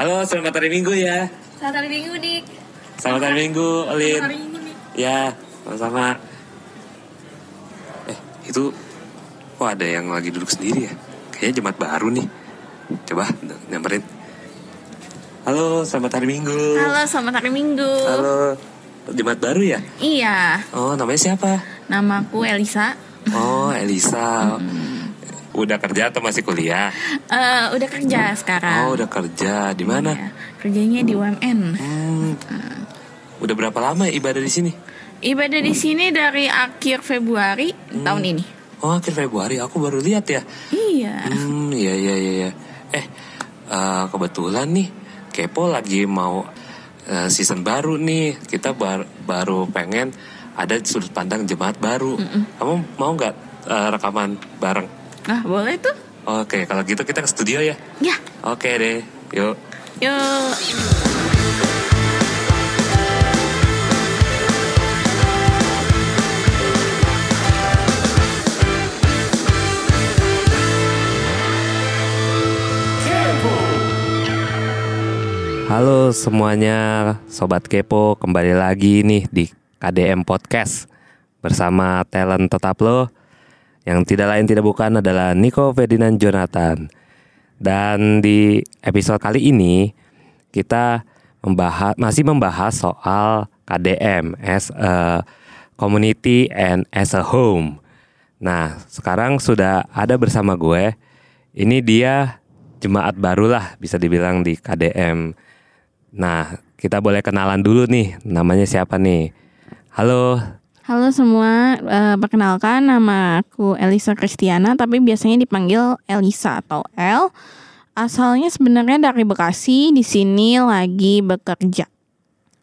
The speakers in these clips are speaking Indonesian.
Halo, selamat hari Minggu ya. Selamat hari Minggu, Dik. Selamat hari Minggu, Olin. Selamat hari Minggu, Dik. Ya, sama-sama. Eh, itu kok ada yang lagi duduk sendiri ya? Kayaknya jemaat baru nih. Coba nyamperin. Halo, selamat hari Minggu. Halo, selamat hari Minggu. Halo. Jemaat baru ya? Iya, Oh, namanya siapa? namaku Elisa. Oh, Elisa. Udah kerja atau masih kuliah? Eh, udah kerja sekarang. Oh, udah kerja. Di mana? Iya, kerjanya di UMN. Hmm. Udah berapa lama ya ibadah di sini? Ibadah di sini dari akhir Februari tahun ini. Oh, akhir Februari. Aku baru lihat ya. Iya. Hmm, iya iya iya. iya. Eh, eh, kebetulan nih, Kepo lagi mau eh, season baru nih. Kita bar- baru pengen ada sudut pandang jemaat baru. Kamu mau nggak eh, rekaman bareng? Nah, boleh tuh? Oke, kalau gitu kita ke studio ya. Ya, Oke deh, yuk. yuk. Halo semuanya, Sobat Kepo kembali lagi nih di KDM Podcast bersama talent tetap lo yang tidak lain tidak bukan adalah Nico Ferdinand Jonathan. Dan di episode kali ini kita membahas masih membahas soal KDM as a community and as a home. Nah, sekarang sudah ada bersama gue. Ini dia jemaat baru lah bisa dibilang di KDM. Nah, kita boleh kenalan dulu nih. Namanya siapa nih? Halo. Halo semua, Eh, perkenalkan nama aku Elisa Kristiana, tapi biasanya dipanggil Elisa atau El. Asalnya sebenarnya dari Bekasi, di sini lagi bekerja.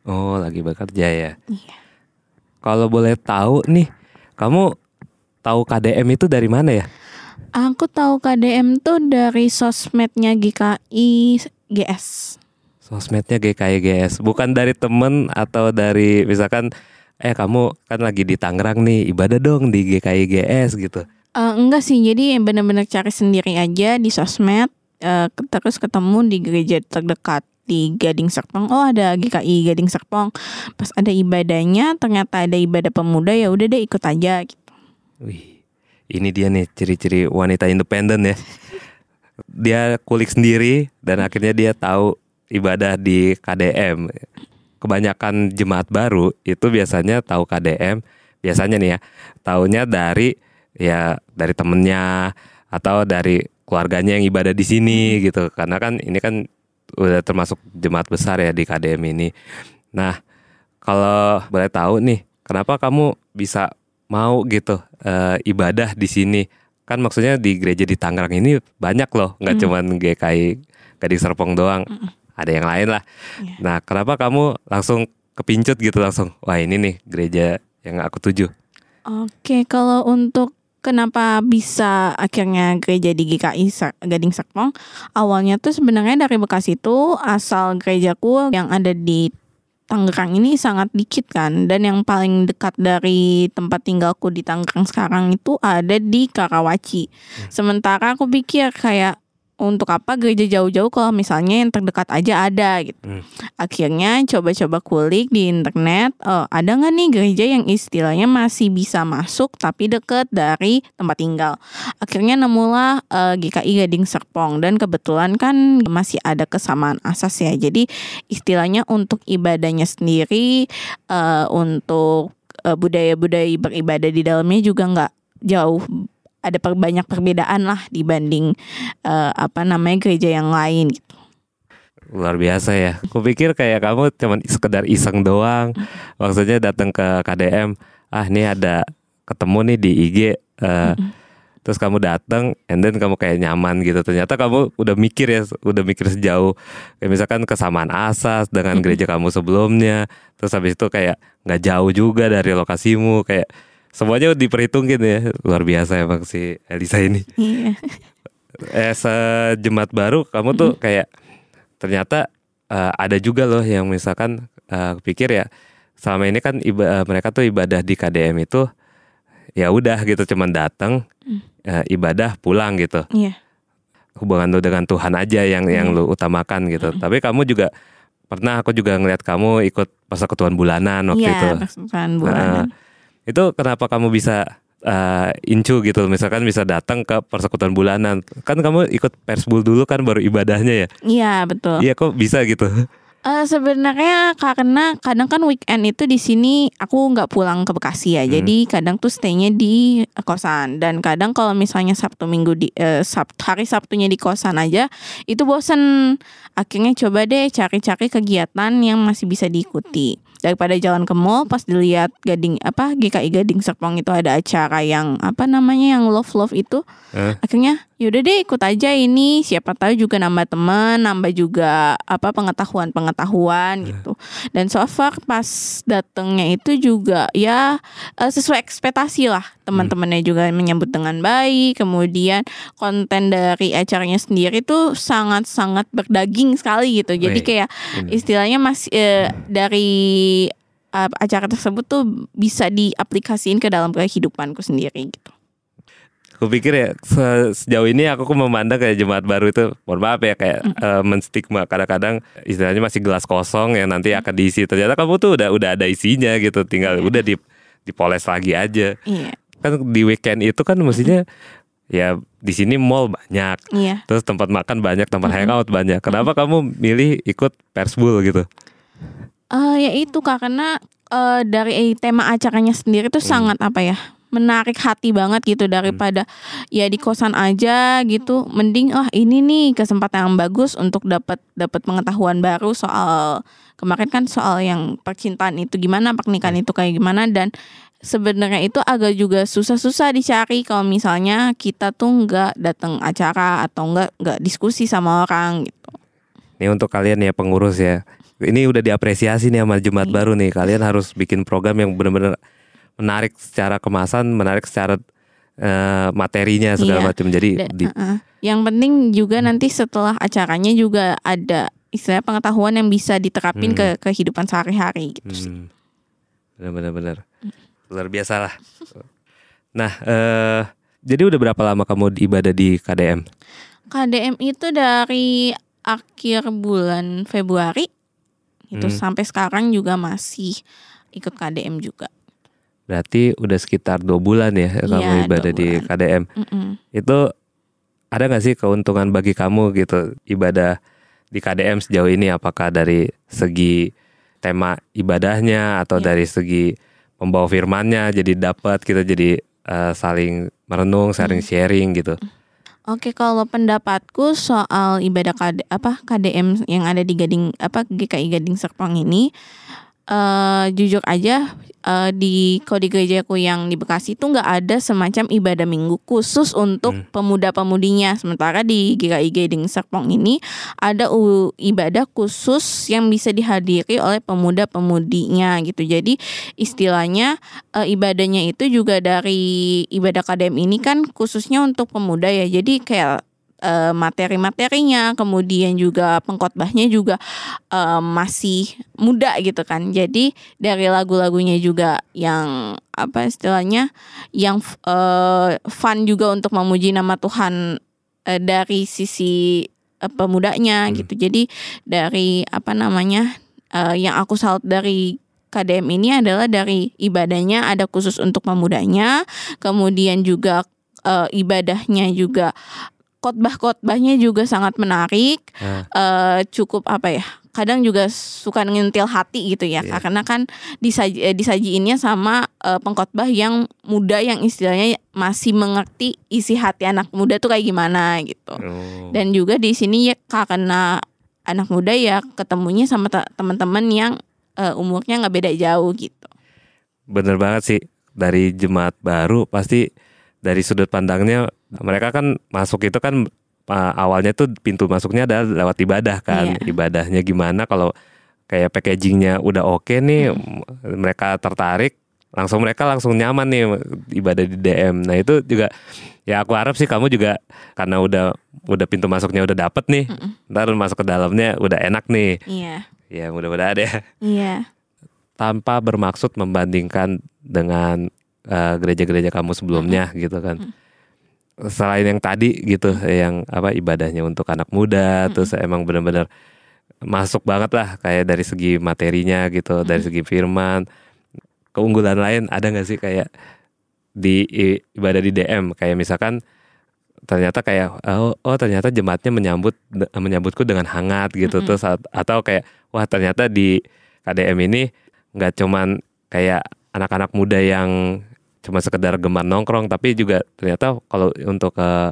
Oh, lagi bekerja ya. Iya. Kalau boleh tahu nih, kamu tahu KDM itu dari mana ya? Aku tahu KDM tuh dari sosmednya GKI GS. Sosmednya GKIGS, bukan dari temen atau dari misalkan eh kamu kan lagi di Tangerang nih, ibadah dong di GKIGS gitu. Eh, enggak sih, jadi bener-bener cari sendiri aja di sosmed, eh, terus ketemu di gereja terdekat di Gading Serpong. Oh ada GKI Gading Serpong. Pas ada ibadahnya, ternyata ada ibadah pemuda ya udah deh ikut aja. Gitu. Wih, ini dia nih ciri-ciri wanita independen ya. Dia kulik sendiri dan akhirnya dia tahu ibadah di KDM. Kebanyakan jemaat baru itu biasanya tahu KDM, biasanya nih ya, taunya dari ya dari temennya atau dari keluarganya yang ibadah di sini gitu. Karena kan ini kan udah termasuk jemaat besar ya di KDM ini. Nah, kalau boleh tahu nih, kenapa kamu bisa mau gitu eh, ibadah di sini? Kan maksudnya di gereja di Tangerang ini banyak loh, nggak Hmm. cuman GKI Gading Serpong doang, ada yang lain lah. Iya. Nah, kenapa kamu langsung kepincut gitu langsung? Wah ini nih gereja yang aku tuju. Oke, kalau untuk kenapa bisa akhirnya gereja di GKI Gading Serpong, awalnya tuh sebenarnya dari Bekasi itu asal gerejaku yang ada di Tangerang ini sangat dikit kan dan yang paling dekat dari tempat tinggalku di Tangerang sekarang itu ada di Karawaci. Sementara aku pikir kayak untuk apa gereja jauh-jauh kalau misalnya yang terdekat aja ada gitu. Hmm. Akhirnya coba-coba kulik di internet, oh, ada nggak nih gereja yang istilahnya masih bisa masuk tapi deket dari tempat tinggal. Akhirnya nemulah eh, GKI Gading Serpong dan kebetulan kan masih ada kesamaan asas ya. Jadi istilahnya untuk ibadahnya sendiri, eh, untuk budaya-budaya beribadah di dalamnya juga nggak jauh ada per- banyak perbedaan lah dibanding eh, apa namanya gereja yang lain gitu. Luar biasa ya. Kupikir kayak kamu cuman sekedar iseng doang. Maksudnya datang ke KDM, ah ini ada ketemu nih di IG eh, terus kamu datang and then kamu kayak nyaman gitu. Ternyata kamu udah mikir ya, udah mikir sejauh kayak misalkan kesamaan asas dengan gereja kamu sebelumnya. Terus habis itu kayak nggak jauh juga dari lokasimu kayak semuanya diperhitungin ya. Luar biasa emang si Elisa ini. Iya. eh sejemaat baru kamu tuh kayak ternyata eh, ada juga loh yang misalkan eh, pikir ya selama ini kan iba- eh, mereka tuh ibadah di KDM itu ya udah gitu cuman datang eh, ibadah pulang gitu. Iya. hubungan lu dengan Tuhan aja yang yang Iya. lu utamakan gitu. Tapi kamu juga pernah aku juga ngeliat kamu ikut persekutuan bulanan waktu Iya, itu. bulanan. Itu kenapa kamu bisa eh, incu gitu? Misalkan bisa datang ke persekutuan bulanan. Kan kamu ikut persbul dulu kan baru ibadahnya ya? Iya, betul. iya kok bisa gitu? Eh, sebenarnya karena kadang kan weekend itu di sini aku nggak pulang ke Bekasi ya, Hmm. jadi kadang tuh staynya di kosan. Dan kadang kalau misalnya Sabtu Minggu di eh, Sab- hari Sabtunya di kosan aja itu bosen. Akhirnya coba deh cari-cari kegiatan yang masih bisa diikuti daripada jalan ke mall pas dilihat Gading apa GKI Gading Serpong itu ada acara yang apa namanya yang love love itu Eh. akhirnya yaudah deh ikut aja ini. Siapa tahu juga nambah teman nambah juga apa pengetahuan pengetahuan gitu. Dan so far pas datangnya itu juga ya eh, sesuai ekspektasi lah teman-temannya juga menyambut dengan baik. Kemudian konten dari acaranya sendiri tuh sangat-sangat berdaging sekali gitu. Jadi kayak istilahnya masih eh, dari eh, acara tersebut tuh bisa diaplikasiin ke dalam kehidupanku sendiri gitu Aku pikir ya se- sejauh ini aku memandang kayak jemaat baru itu mohon maaf ya kayak eh, menstigma. Kadang-kadang istilahnya masih gelas kosong yang nanti akan diisi. Ternyata kamu tuh udah udah ada isinya gitu tinggal udah di dipoles lagi aja. Iya. Kan di weekend itu kan mestinya ya di sini mall banyak iya. terus tempat makan banyak tempat hangout banyak. Kenapa kamu milih ikut persbul gitu? Eh ya itu karena eh, dari tema acaranya sendiri tuh sangat apa ya menarik hati banget gitu daripada ya di kosan aja gitu. Mending oh ini nih kesempatan yang bagus untuk dapat dapat pengetahuan baru soal kemarin kan soal yang percintaan itu gimana pernikahan itu kayak gimana. Dan sebenarnya itu agak juga susah-susah dicari kalau misalnya kita tuh nggak datang acara atau nggak nggak diskusi sama orang gitu. Ini untuk kalian ya pengurus ya. Ini udah diapresiasi nih sama Jumat baru nih. Kalian harus bikin program yang benar-benar menarik secara kemasan, menarik secara eh, materinya segala Iya. macam. Jadi Da- di, uh-uh. Yang penting juga nanti setelah acaranya juga ada istilah pengetahuan yang bisa diterapin Hmm. ke kehidupan sehari-hari gitu. sih. hmm, benar-benar benar. luar biasa lah. Nah, eh, jadi udah berapa lama kamu ibadah di KDM? KDM itu dari akhir bulan Februari itu Hmm. sampai sekarang juga masih ikut KDM juga. Berarti udah sekitar dua bulan ya kamu Iya, ibadah di bulan. KDM. Mm-mm. Itu ada nggak sih keuntungan bagi kamu gitu ibadah di KDM sejauh ini? Apakah dari segi tema ibadahnya atau Iya. dari segi pembawa firmannya jadi dapat kita jadi eh, saling merenung, saling Hmm. sharing gitu. Oke, kalau pendapatku soal ibadah KD, apa KDM yang ada di Gading apa GKI Gading Serpong ini eh jujur aja eh, di di gerejaku yang di Bekasi itu nggak ada semacam ibadah minggu khusus untuk Hmm. pemuda-pemudinya. Sementara di GKI Gading Serpong ini ada u- ibadah khusus yang bisa dihadiri oleh pemuda-pemudinya gitu. Jadi istilahnya eh, ibadahnya itu juga dari ibadah KDM ini kan khususnya untuk pemuda ya. Jadi kayak eh, materi-materinya, kemudian juga pengkhotbahnya juga eh, masih muda gitu kan. Jadi dari lagu-lagunya juga yang apa istilahnya yang eh, fun juga untuk memuji nama Tuhan eh, dari sisi eh, pemudanya Hmm. gitu. Jadi dari apa namanya eh, yang aku salut dari KDM ini adalah dari ibadahnya ada khusus untuk pemudanya, kemudian juga eh, ibadahnya juga khotbah-khotbahnya juga sangat menarik, Nah, eh, cukup apa ya? Kadang juga suka ngintil hati gitu ya, Iya. karena kan disaji, eh, disajiinnya sama eh, pengkhotbah yang muda yang istilahnya masih mengerti isi hati anak muda tuh kayak gimana gitu. oh. Dan juga di sini ya karena anak muda ya ketemunya sama te- teman-teman yang eh, umurnya nggak beda jauh gitu. Bener banget sih dari jemaat baru pasti dari sudut pandangnya mereka kan masuk itu kan uh, awalnya tuh pintu masuknya adalah lewat ibadah kan. Iya. ibadahnya gimana? Kalau kayak packagingnya udah oke nih Hmm. mereka tertarik langsung mereka langsung nyaman nih ibadah di DM nah itu juga ya aku harap sih kamu juga karena udah udah pintu masuknya udah dapet nih Mm-mm. ntar masuk ke dalamnya udah enak nih. Iya, ya mudah-mudahan ya. Iya, tanpa bermaksud membandingkan dengan eh, gereja-gereja kamu sebelumnya gitu kan. Mm. selain yang tadi gitu yang apa ibadahnya untuk anak muda Mm-mm. terus emang benar-benar masuk banget lah kayak dari segi materinya gitu dari segi firman keunggulan lain ada nggak sih kayak di ibadah di DM kayak misalkan ternyata kayak oh, oh ternyata jemaatnya menyambut menyambutku dengan hangat gitu Mm-mm. terus at- atau kayak wah ternyata di KDM ini nggak cuman kayak anak-anak muda yang cuma sekedar gemar nongkrong tapi juga ternyata kalau untuk eh,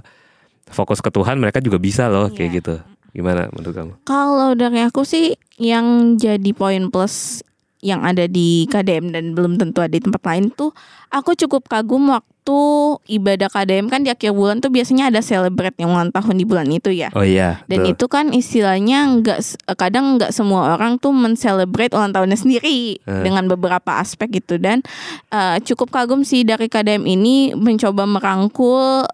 fokus ke Tuhan mereka juga bisa loh kayak Iya. gitu gimana menurut kamu? Kalau dari aku sih yang jadi poin plus yang ada di KDM dan belum tentu ada di tempat lain tuh aku cukup kagum waktu ibadah KDM kan di akhir bulan tuh biasanya ada celebrate yang ulang tahun di bulan itu ya. Oh iya Dan itu kan istilahnya nggak s- kadang nggak semua orang tuh men-celebrate ulang tahunnya sendiri Eh. dengan beberapa aspek gitu dan eh, cukup kagum sih dari KDM ini mencoba merangkul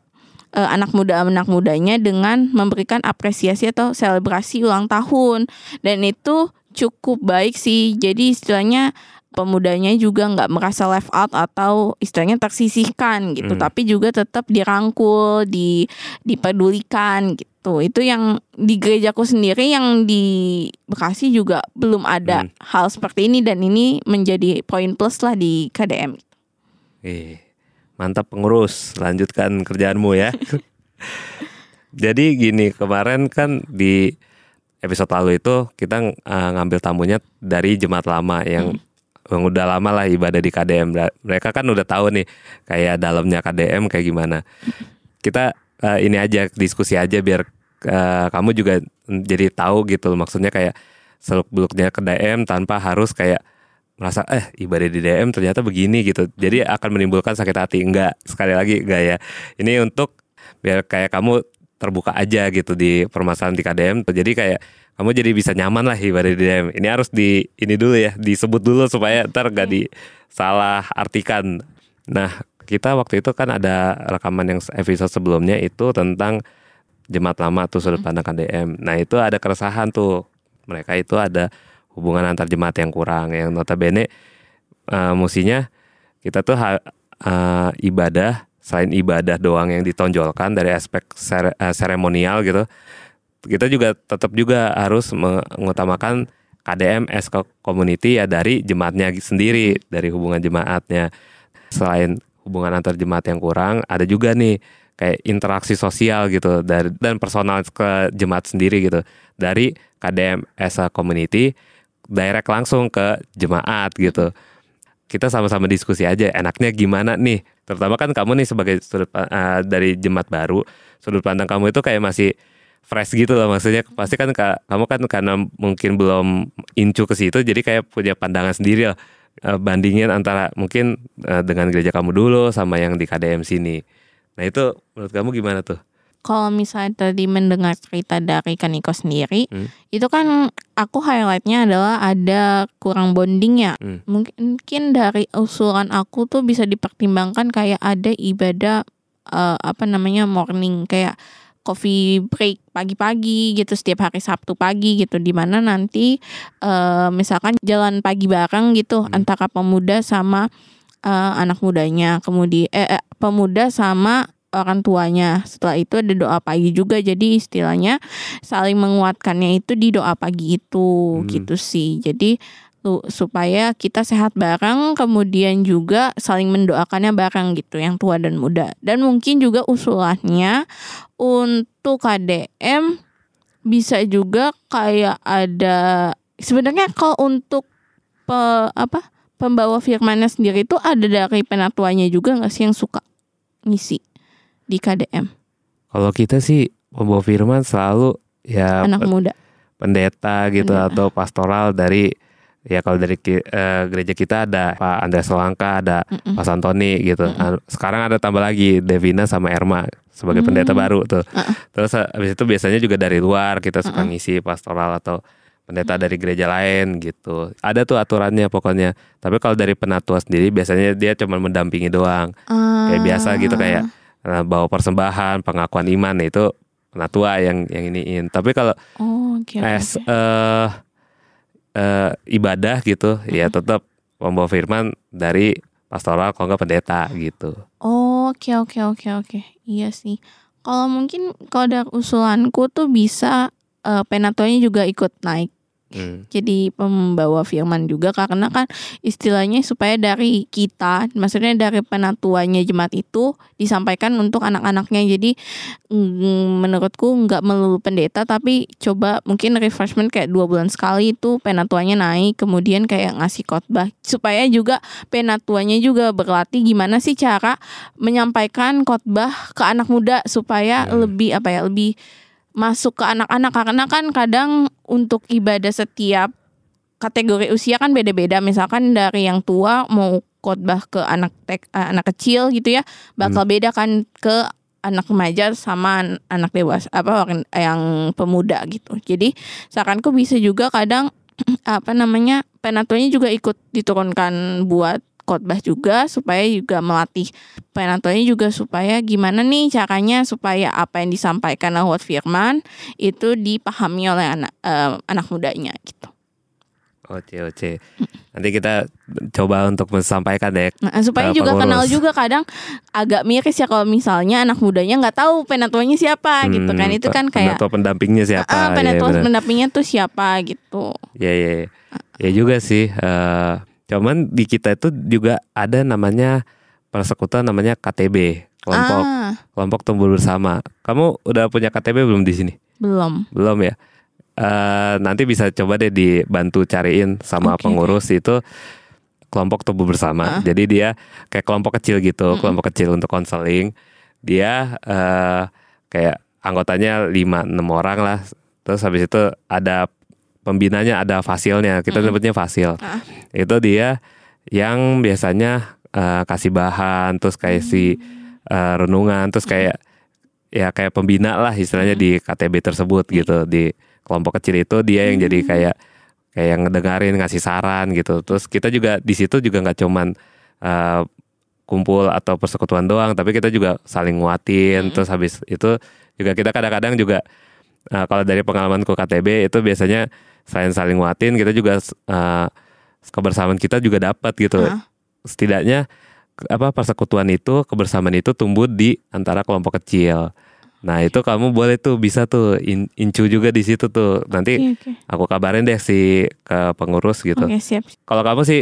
eh, anak muda anak mudanya dengan memberikan apresiasi atau selebrasi ulang tahun dan itu cukup baik sih jadi istilahnya pemudanya juga nggak merasa left out atau istilahnya tersisihkan gitu Hmm. tapi juga tetap dirangkul di dipedulikan gitu itu yang di gerejaku sendiri yang di Bekasi juga belum ada Hmm. hal seperti ini dan ini menjadi poin plus lah di KDM Ih, mantap pengurus, lanjutkan kerjaanmu ya. Jadi gini, kemarin kan di episode lalu itu kita eh, ngambil tamunya dari jemaat lama yang yang udah lama lah ibadah di KDM. Ra- Mereka kan udah tahu nih kayak dalamnya KDM kayak gimana. Kita eh, ini aja diskusi aja biar eh, kamu juga jadi tahu gitu. Maksudnya kayak seluk beluknya KDM tanpa harus kayak merasa eh ibadah di DM ternyata begini gitu. Jadi akan menimbulkan sakit hati. Enggak, sekali lagi enggak ya. Ini untuk biar kayak kamu terbuka aja gitu di permasalahan di KDM. Jadi kayak kamu jadi bisa nyaman lah ibadah di DM. Ini harus di ini dulu ya, disebut dulu supaya ntar gak disalah artikan. Nah, kita waktu itu kan ada rekaman yang episode sebelumnya itu tentang jemaat lama tuh sudut pandang KDM. Nah, itu ada keresahan tuh. Mereka itu ada hubungan antar jemaat yang kurang yang notabene eh, musinya kita tuh ha- eh, ibadah selain ibadah doang yang ditonjolkan dari aspek sere- eh, seremonial gitu kita juga tetap juga harus mengutamakan KDM as co- community ya dari jemaatnya sendiri dari hubungan jemaatnya. Selain hubungan antar jemaat yang kurang ada juga nih kayak interaksi sosial gitu dari dan personal ke jemaat sendiri gitu. Dari KDM as community direct langsung ke jemaat gitu kita sama-sama diskusi aja enaknya gimana nih? Terutama kan kamu nih sebagai sudut eh, dari jemaat baru sudut pandang kamu itu kayak masih fresh gitu loh maksudnya. Pasti kan ka- kamu kan karena mungkin belum incu ke situ jadi kayak punya pandangan sendiri lah eh, bandingin antara mungkin eh, dengan gereja kamu dulu sama yang di KDM sini. Nah itu menurut kamu gimana tuh kalau misalnya tadi mendengar cerita dari Kaniko sendiri, Hmm. itu kan aku highlightnya adalah ada kurang bonding ya. Hmm. Mungkin dari usulan aku tuh bisa dipertimbangkan kayak ada ibadah eh, apa namanya morning kayak coffee break pagi-pagi gitu setiap hari Sabtu pagi gitu di mana nanti eh, misalkan jalan pagi bareng gitu Hmm. antara pemuda sama eh, anak mudanya kemudian eh, eh, pemuda sama orang tuanya. Setelah itu ada doa pagi juga jadi istilahnya saling menguatkannya itu di doa pagi itu Hmm. gitu sih. Jadi lu- supaya kita sehat bareng kemudian juga saling mendoakannya bareng gitu yang tua dan muda. Dan mungkin juga usulannya untuk KDM bisa juga kayak ada sebenarnya kalau untuk pe- apa pembawa firmannya sendiri itu ada dari penatuanya juga nggak sih yang suka ngisi di KDM kalau kita sih pembawa firman selalu ya anak muda pendeta gitu Pendeta. atau pastoral dari ya kalau dari eh, gereja kita ada Pak Andreas Solangka, ada Mm-mm. Pak Santoni gitu. Mm-mm. Sekarang ada tambah lagi Devina sama Erma sebagai Hmm. pendeta baru tuh. Uh-uh. Terus eh, habis itu biasanya juga dari luar kita suka Mm-mm. ngisi pastoral atau pendeta dari gereja lain gitu. Ada tuh aturannya pokoknya. Tapi kalau dari penatua sendiri biasanya dia cuma mendampingi doang. Kayak biasa gitu kayak eh, bawa persembahan, pengakuan iman itu penatua yang yang iniin. Tapi kalau oh oke, as eh eh, ibadah gitu ya tetap membawa firman dari pastoral kalau nggak pendeta gitu. Oke oke oke oke. Iya sih. Kalau mungkin kalau dari usulanku tuh bisa uh, penatonya juga ikut naik Hmm. jadi pembawa firman juga karena kan istilahnya supaya dari kita maksudnya dari penatuanya jemaat itu disampaikan untuk anak-anaknya jadi mm, menurutku nggak melulu pendeta tapi coba mungkin refreshment kayak dua bulan sekali itu penatuanya naik kemudian kayak ngasih khotbah supaya juga penatuanya juga berlatih gimana sih cara menyampaikan khotbah ke anak muda supaya Hmm. lebih apa ya lebih masuk ke anak-anak. Karena kan kadang untuk ibadah setiap kategori usia kan beda-beda. Misalkan dari yang tua mau khotbah ke anak tek, eh, anak kecil gitu ya bakal beda kan ke anak remaja sama an- anak dewasa apa orang yang pemuda gitu. Jadi saranku bisa juga kadang apa namanya penatunya juga ikut diturunkan buat khotbah juga supaya juga melatih penatonya juga supaya gimana nih caranya supaya apa yang disampaikan lewat firman itu dipahami oleh anak eh, anak mudanya gitu. Oke oke. Nanti kita coba untuk menyampaikan deh. Nah, supaya juga kenal pengurus. juga kadang agak miris ya kalau misalnya anak mudanya nggak tahu penatonya siapa gitu kan. Hmm, Itu kan kayak penatua pendampingnya siapa? Iya, penatua benar. pendampingnya tuh siapa gitu. Ya ya ya. Ya juga sih. eh, cuman di kita itu juga ada namanya persekutuan namanya KTB kelompok Ah, kelompok tumbuh bersama. Kamu udah punya KTB belum di sini? belum. Belum ya. Eh, nanti bisa coba deh dibantu cariin sama Oke, pengurus itu kelompok tumbuh bersama. Ah. Jadi dia kayak kelompok kecil gitu, Mm-mm. kelompok kecil untuk konseling. Dia eh, kayak anggotanya 5 6 orang lah. Terus habis itu ada pembinanya, ada fasilnya. Kita Mm-mm. sebutnya fasil. Ah. Itu dia yang biasanya eh, kasih bahan, terus kayak si eh, renungan, terus kayak ya kayak pembina lah istilahnya di KTB tersebut gitu di kelompok kecil itu dia yang jadi kayak kayak ngedengerin ngasih saran gitu terus kita juga di situ juga nggak cuman eh, kumpul atau persekutuan doang tapi kita juga saling nguatin Mm. terus habis itu juga kita kadang-kadang juga eh, kalau dari pengalamanku KTB itu biasanya selain saling nguatin kita juga eh, kebersamaan kita juga dapat gitu Ah. setidaknya apa persekutuan itu kebersamaan itu tumbuh di antara kelompok kecil. Nah itu kamu boleh tuh bisa tuh in- incu juga di situ tuh nanti Oke oke. aku kabarin deh si ke pengurus gitu. Oke siap. Kalau kamu sih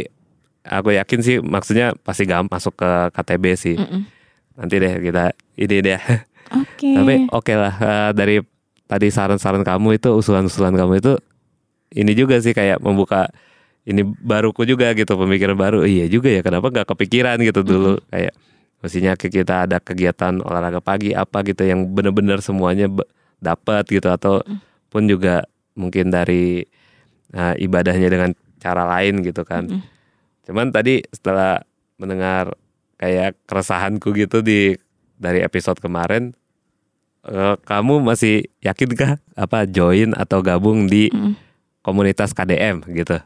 aku yakin sih maksudnya pasti gampang masuk ke KTB sih. Mm-mm. Nanti deh kita ini deh. Oke. Tapi oke lah eh, dari tadi saran-saran kamu itu usulan-usulan kamu itu ini juga sih kayak membuka ini baruku juga gitu pemikiran baru. Iya juga ya kenapa nggak kepikiran gitu dulu? Kayak mestinya kita ada kegiatan olahraga pagi apa gitu yang bener-bener semuanya dapat gitu. Atau pun juga mungkin dari eh, ibadahnya dengan cara lain gitu kan. Mm-mm. cuman tadi setelah mendengar kayak keresahanku gitu di dari episode kemarin eh, kamu masih yakinkah apa join atau gabung di Mm. komunitas KDM gitu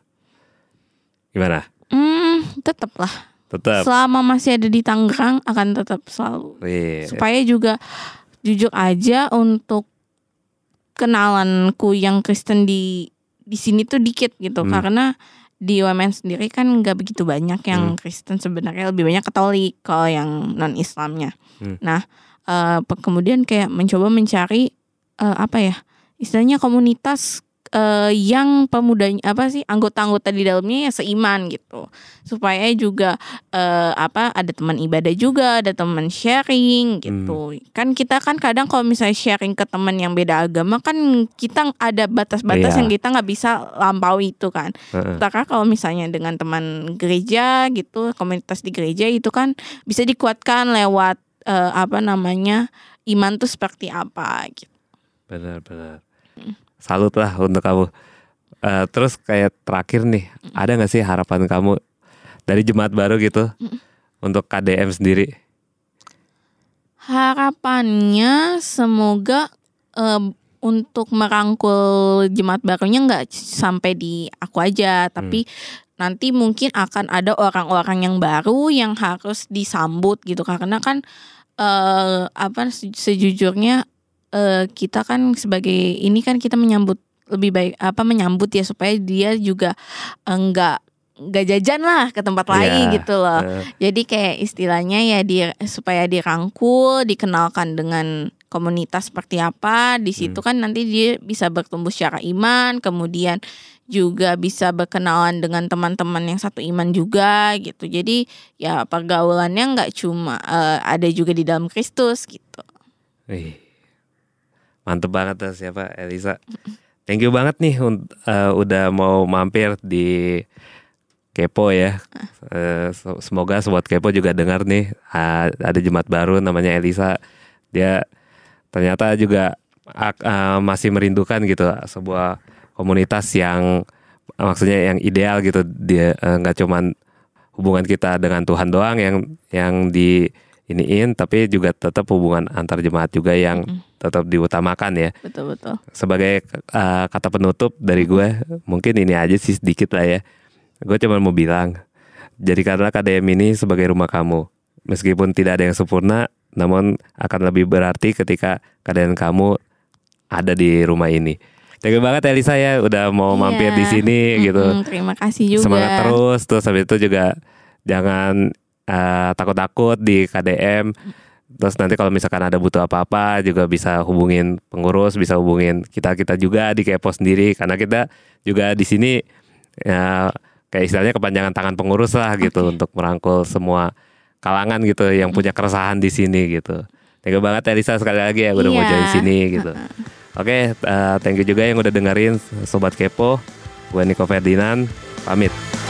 gimana Hmm, tetap lah. tetap Selama masih ada di Tangerang akan tetap selalu. Iya. Supaya juga jujur aja untuk kenalanku yang Kristen di di sini tuh dikit gitu Hmm. karena di UMN sendiri kan nggak begitu banyak yang Hmm. Kristen sebenarnya lebih banyak Katolik kalau yang non Islamnya. Hmm. Nah eh, pe- kemudian kayak mencoba mencari eh, apa ya istilahnya komunitas eh, yang pemudanya apa sih anggota-anggota di dalamnya ya seiman gitu supaya juga eh, apa ada teman ibadah juga ada teman sharing gitu kan kita kan kadang kalau misalnya sharing ke teman yang beda agama kan kita ada batas-batas Iya. yang kita nggak bisa lampaui itu kan. Sementara kalau misalnya dengan teman gereja gitu komunitas di gereja itu kan bisa dikuatkan lewat eh, apa namanya iman tuh seperti apa gitu. Benar-benar salut lah untuk kamu. Eh, terus kayak terakhir nih ada nggak sih harapan kamu dari jemaat baru gitu untuk KDM sendiri? Harapannya semoga em, untuk merangkul jemaat barunya nggak sampai di aku aja tapi nanti mungkin akan ada orang-orang yang baru yang harus disambut gitu karena kan eh apa se- sejujurnya eh, kita kan sebagai ini kan kita menyambut lebih baik apa menyambut ya supaya dia juga enggak nggak jajan lah ke tempat Iya, lain gitu loh. eh. Jadi kayak istilahnya ya di supaya dirangkul, dikenalkan dengan komunitas seperti apa. Di situ Hmm. kan nanti dia bisa bertumbuh secara iman, kemudian juga bisa berkenalan dengan teman-teman yang satu iman juga gitu. Jadi ya pergaulannya nggak cuma eh, ada juga di dalam Kristus gitu. Wih, mantep banget tuh siapa Elisa. Thank you banget nih eh, udah mau mampir di Kepo ya. So- semoga sobat Kepo juga dengar nih ah, ada jemaat baru namanya Elisa. Dia ternyata juga eh, masih merindukan gitu sebuah komunitas yang maksudnya yang ideal gitu. Dia eh, nggak cuman hubungan kita dengan Tuhan doang yang yang di iniin tapi juga tetap hubungan antar jemaat juga yang tetap diutamakan ya. Betul betul. sebagai uh, kata penutup dari gue mungkin ini aja sih sedikit lah ya. Gue cuma mau bilang jadikanlah KDM ini sebagai rumah kamu. Meskipun tidak ada yang sempurna namun akan lebih berarti ketika keadaan kamu ada di rumah ini. Thank you banget Elisa ya udah mau mampir Iya. di sini gitu. Mm-mm, terima kasih juga. semangat terus terus habis itu juga jangan eh, takut-takut di KDM terus nanti kalau misalkan ada butuh apa-apa juga bisa hubungin pengurus bisa hubungin kita kita juga di Kepo sendiri. Karena kita juga di sini ya kayak istilahnya kepanjangan tangan pengurus lah gitu untuk merangkul semua kalangan gitu yang punya keresahan di sini gitu. Thank you banget Elisa sekali lagi ya udah mau Iya. join sini gitu. Oke, eh, thank you juga yang udah dengerin Sobat Kepo. Gue Niko Ferdinand, pamit.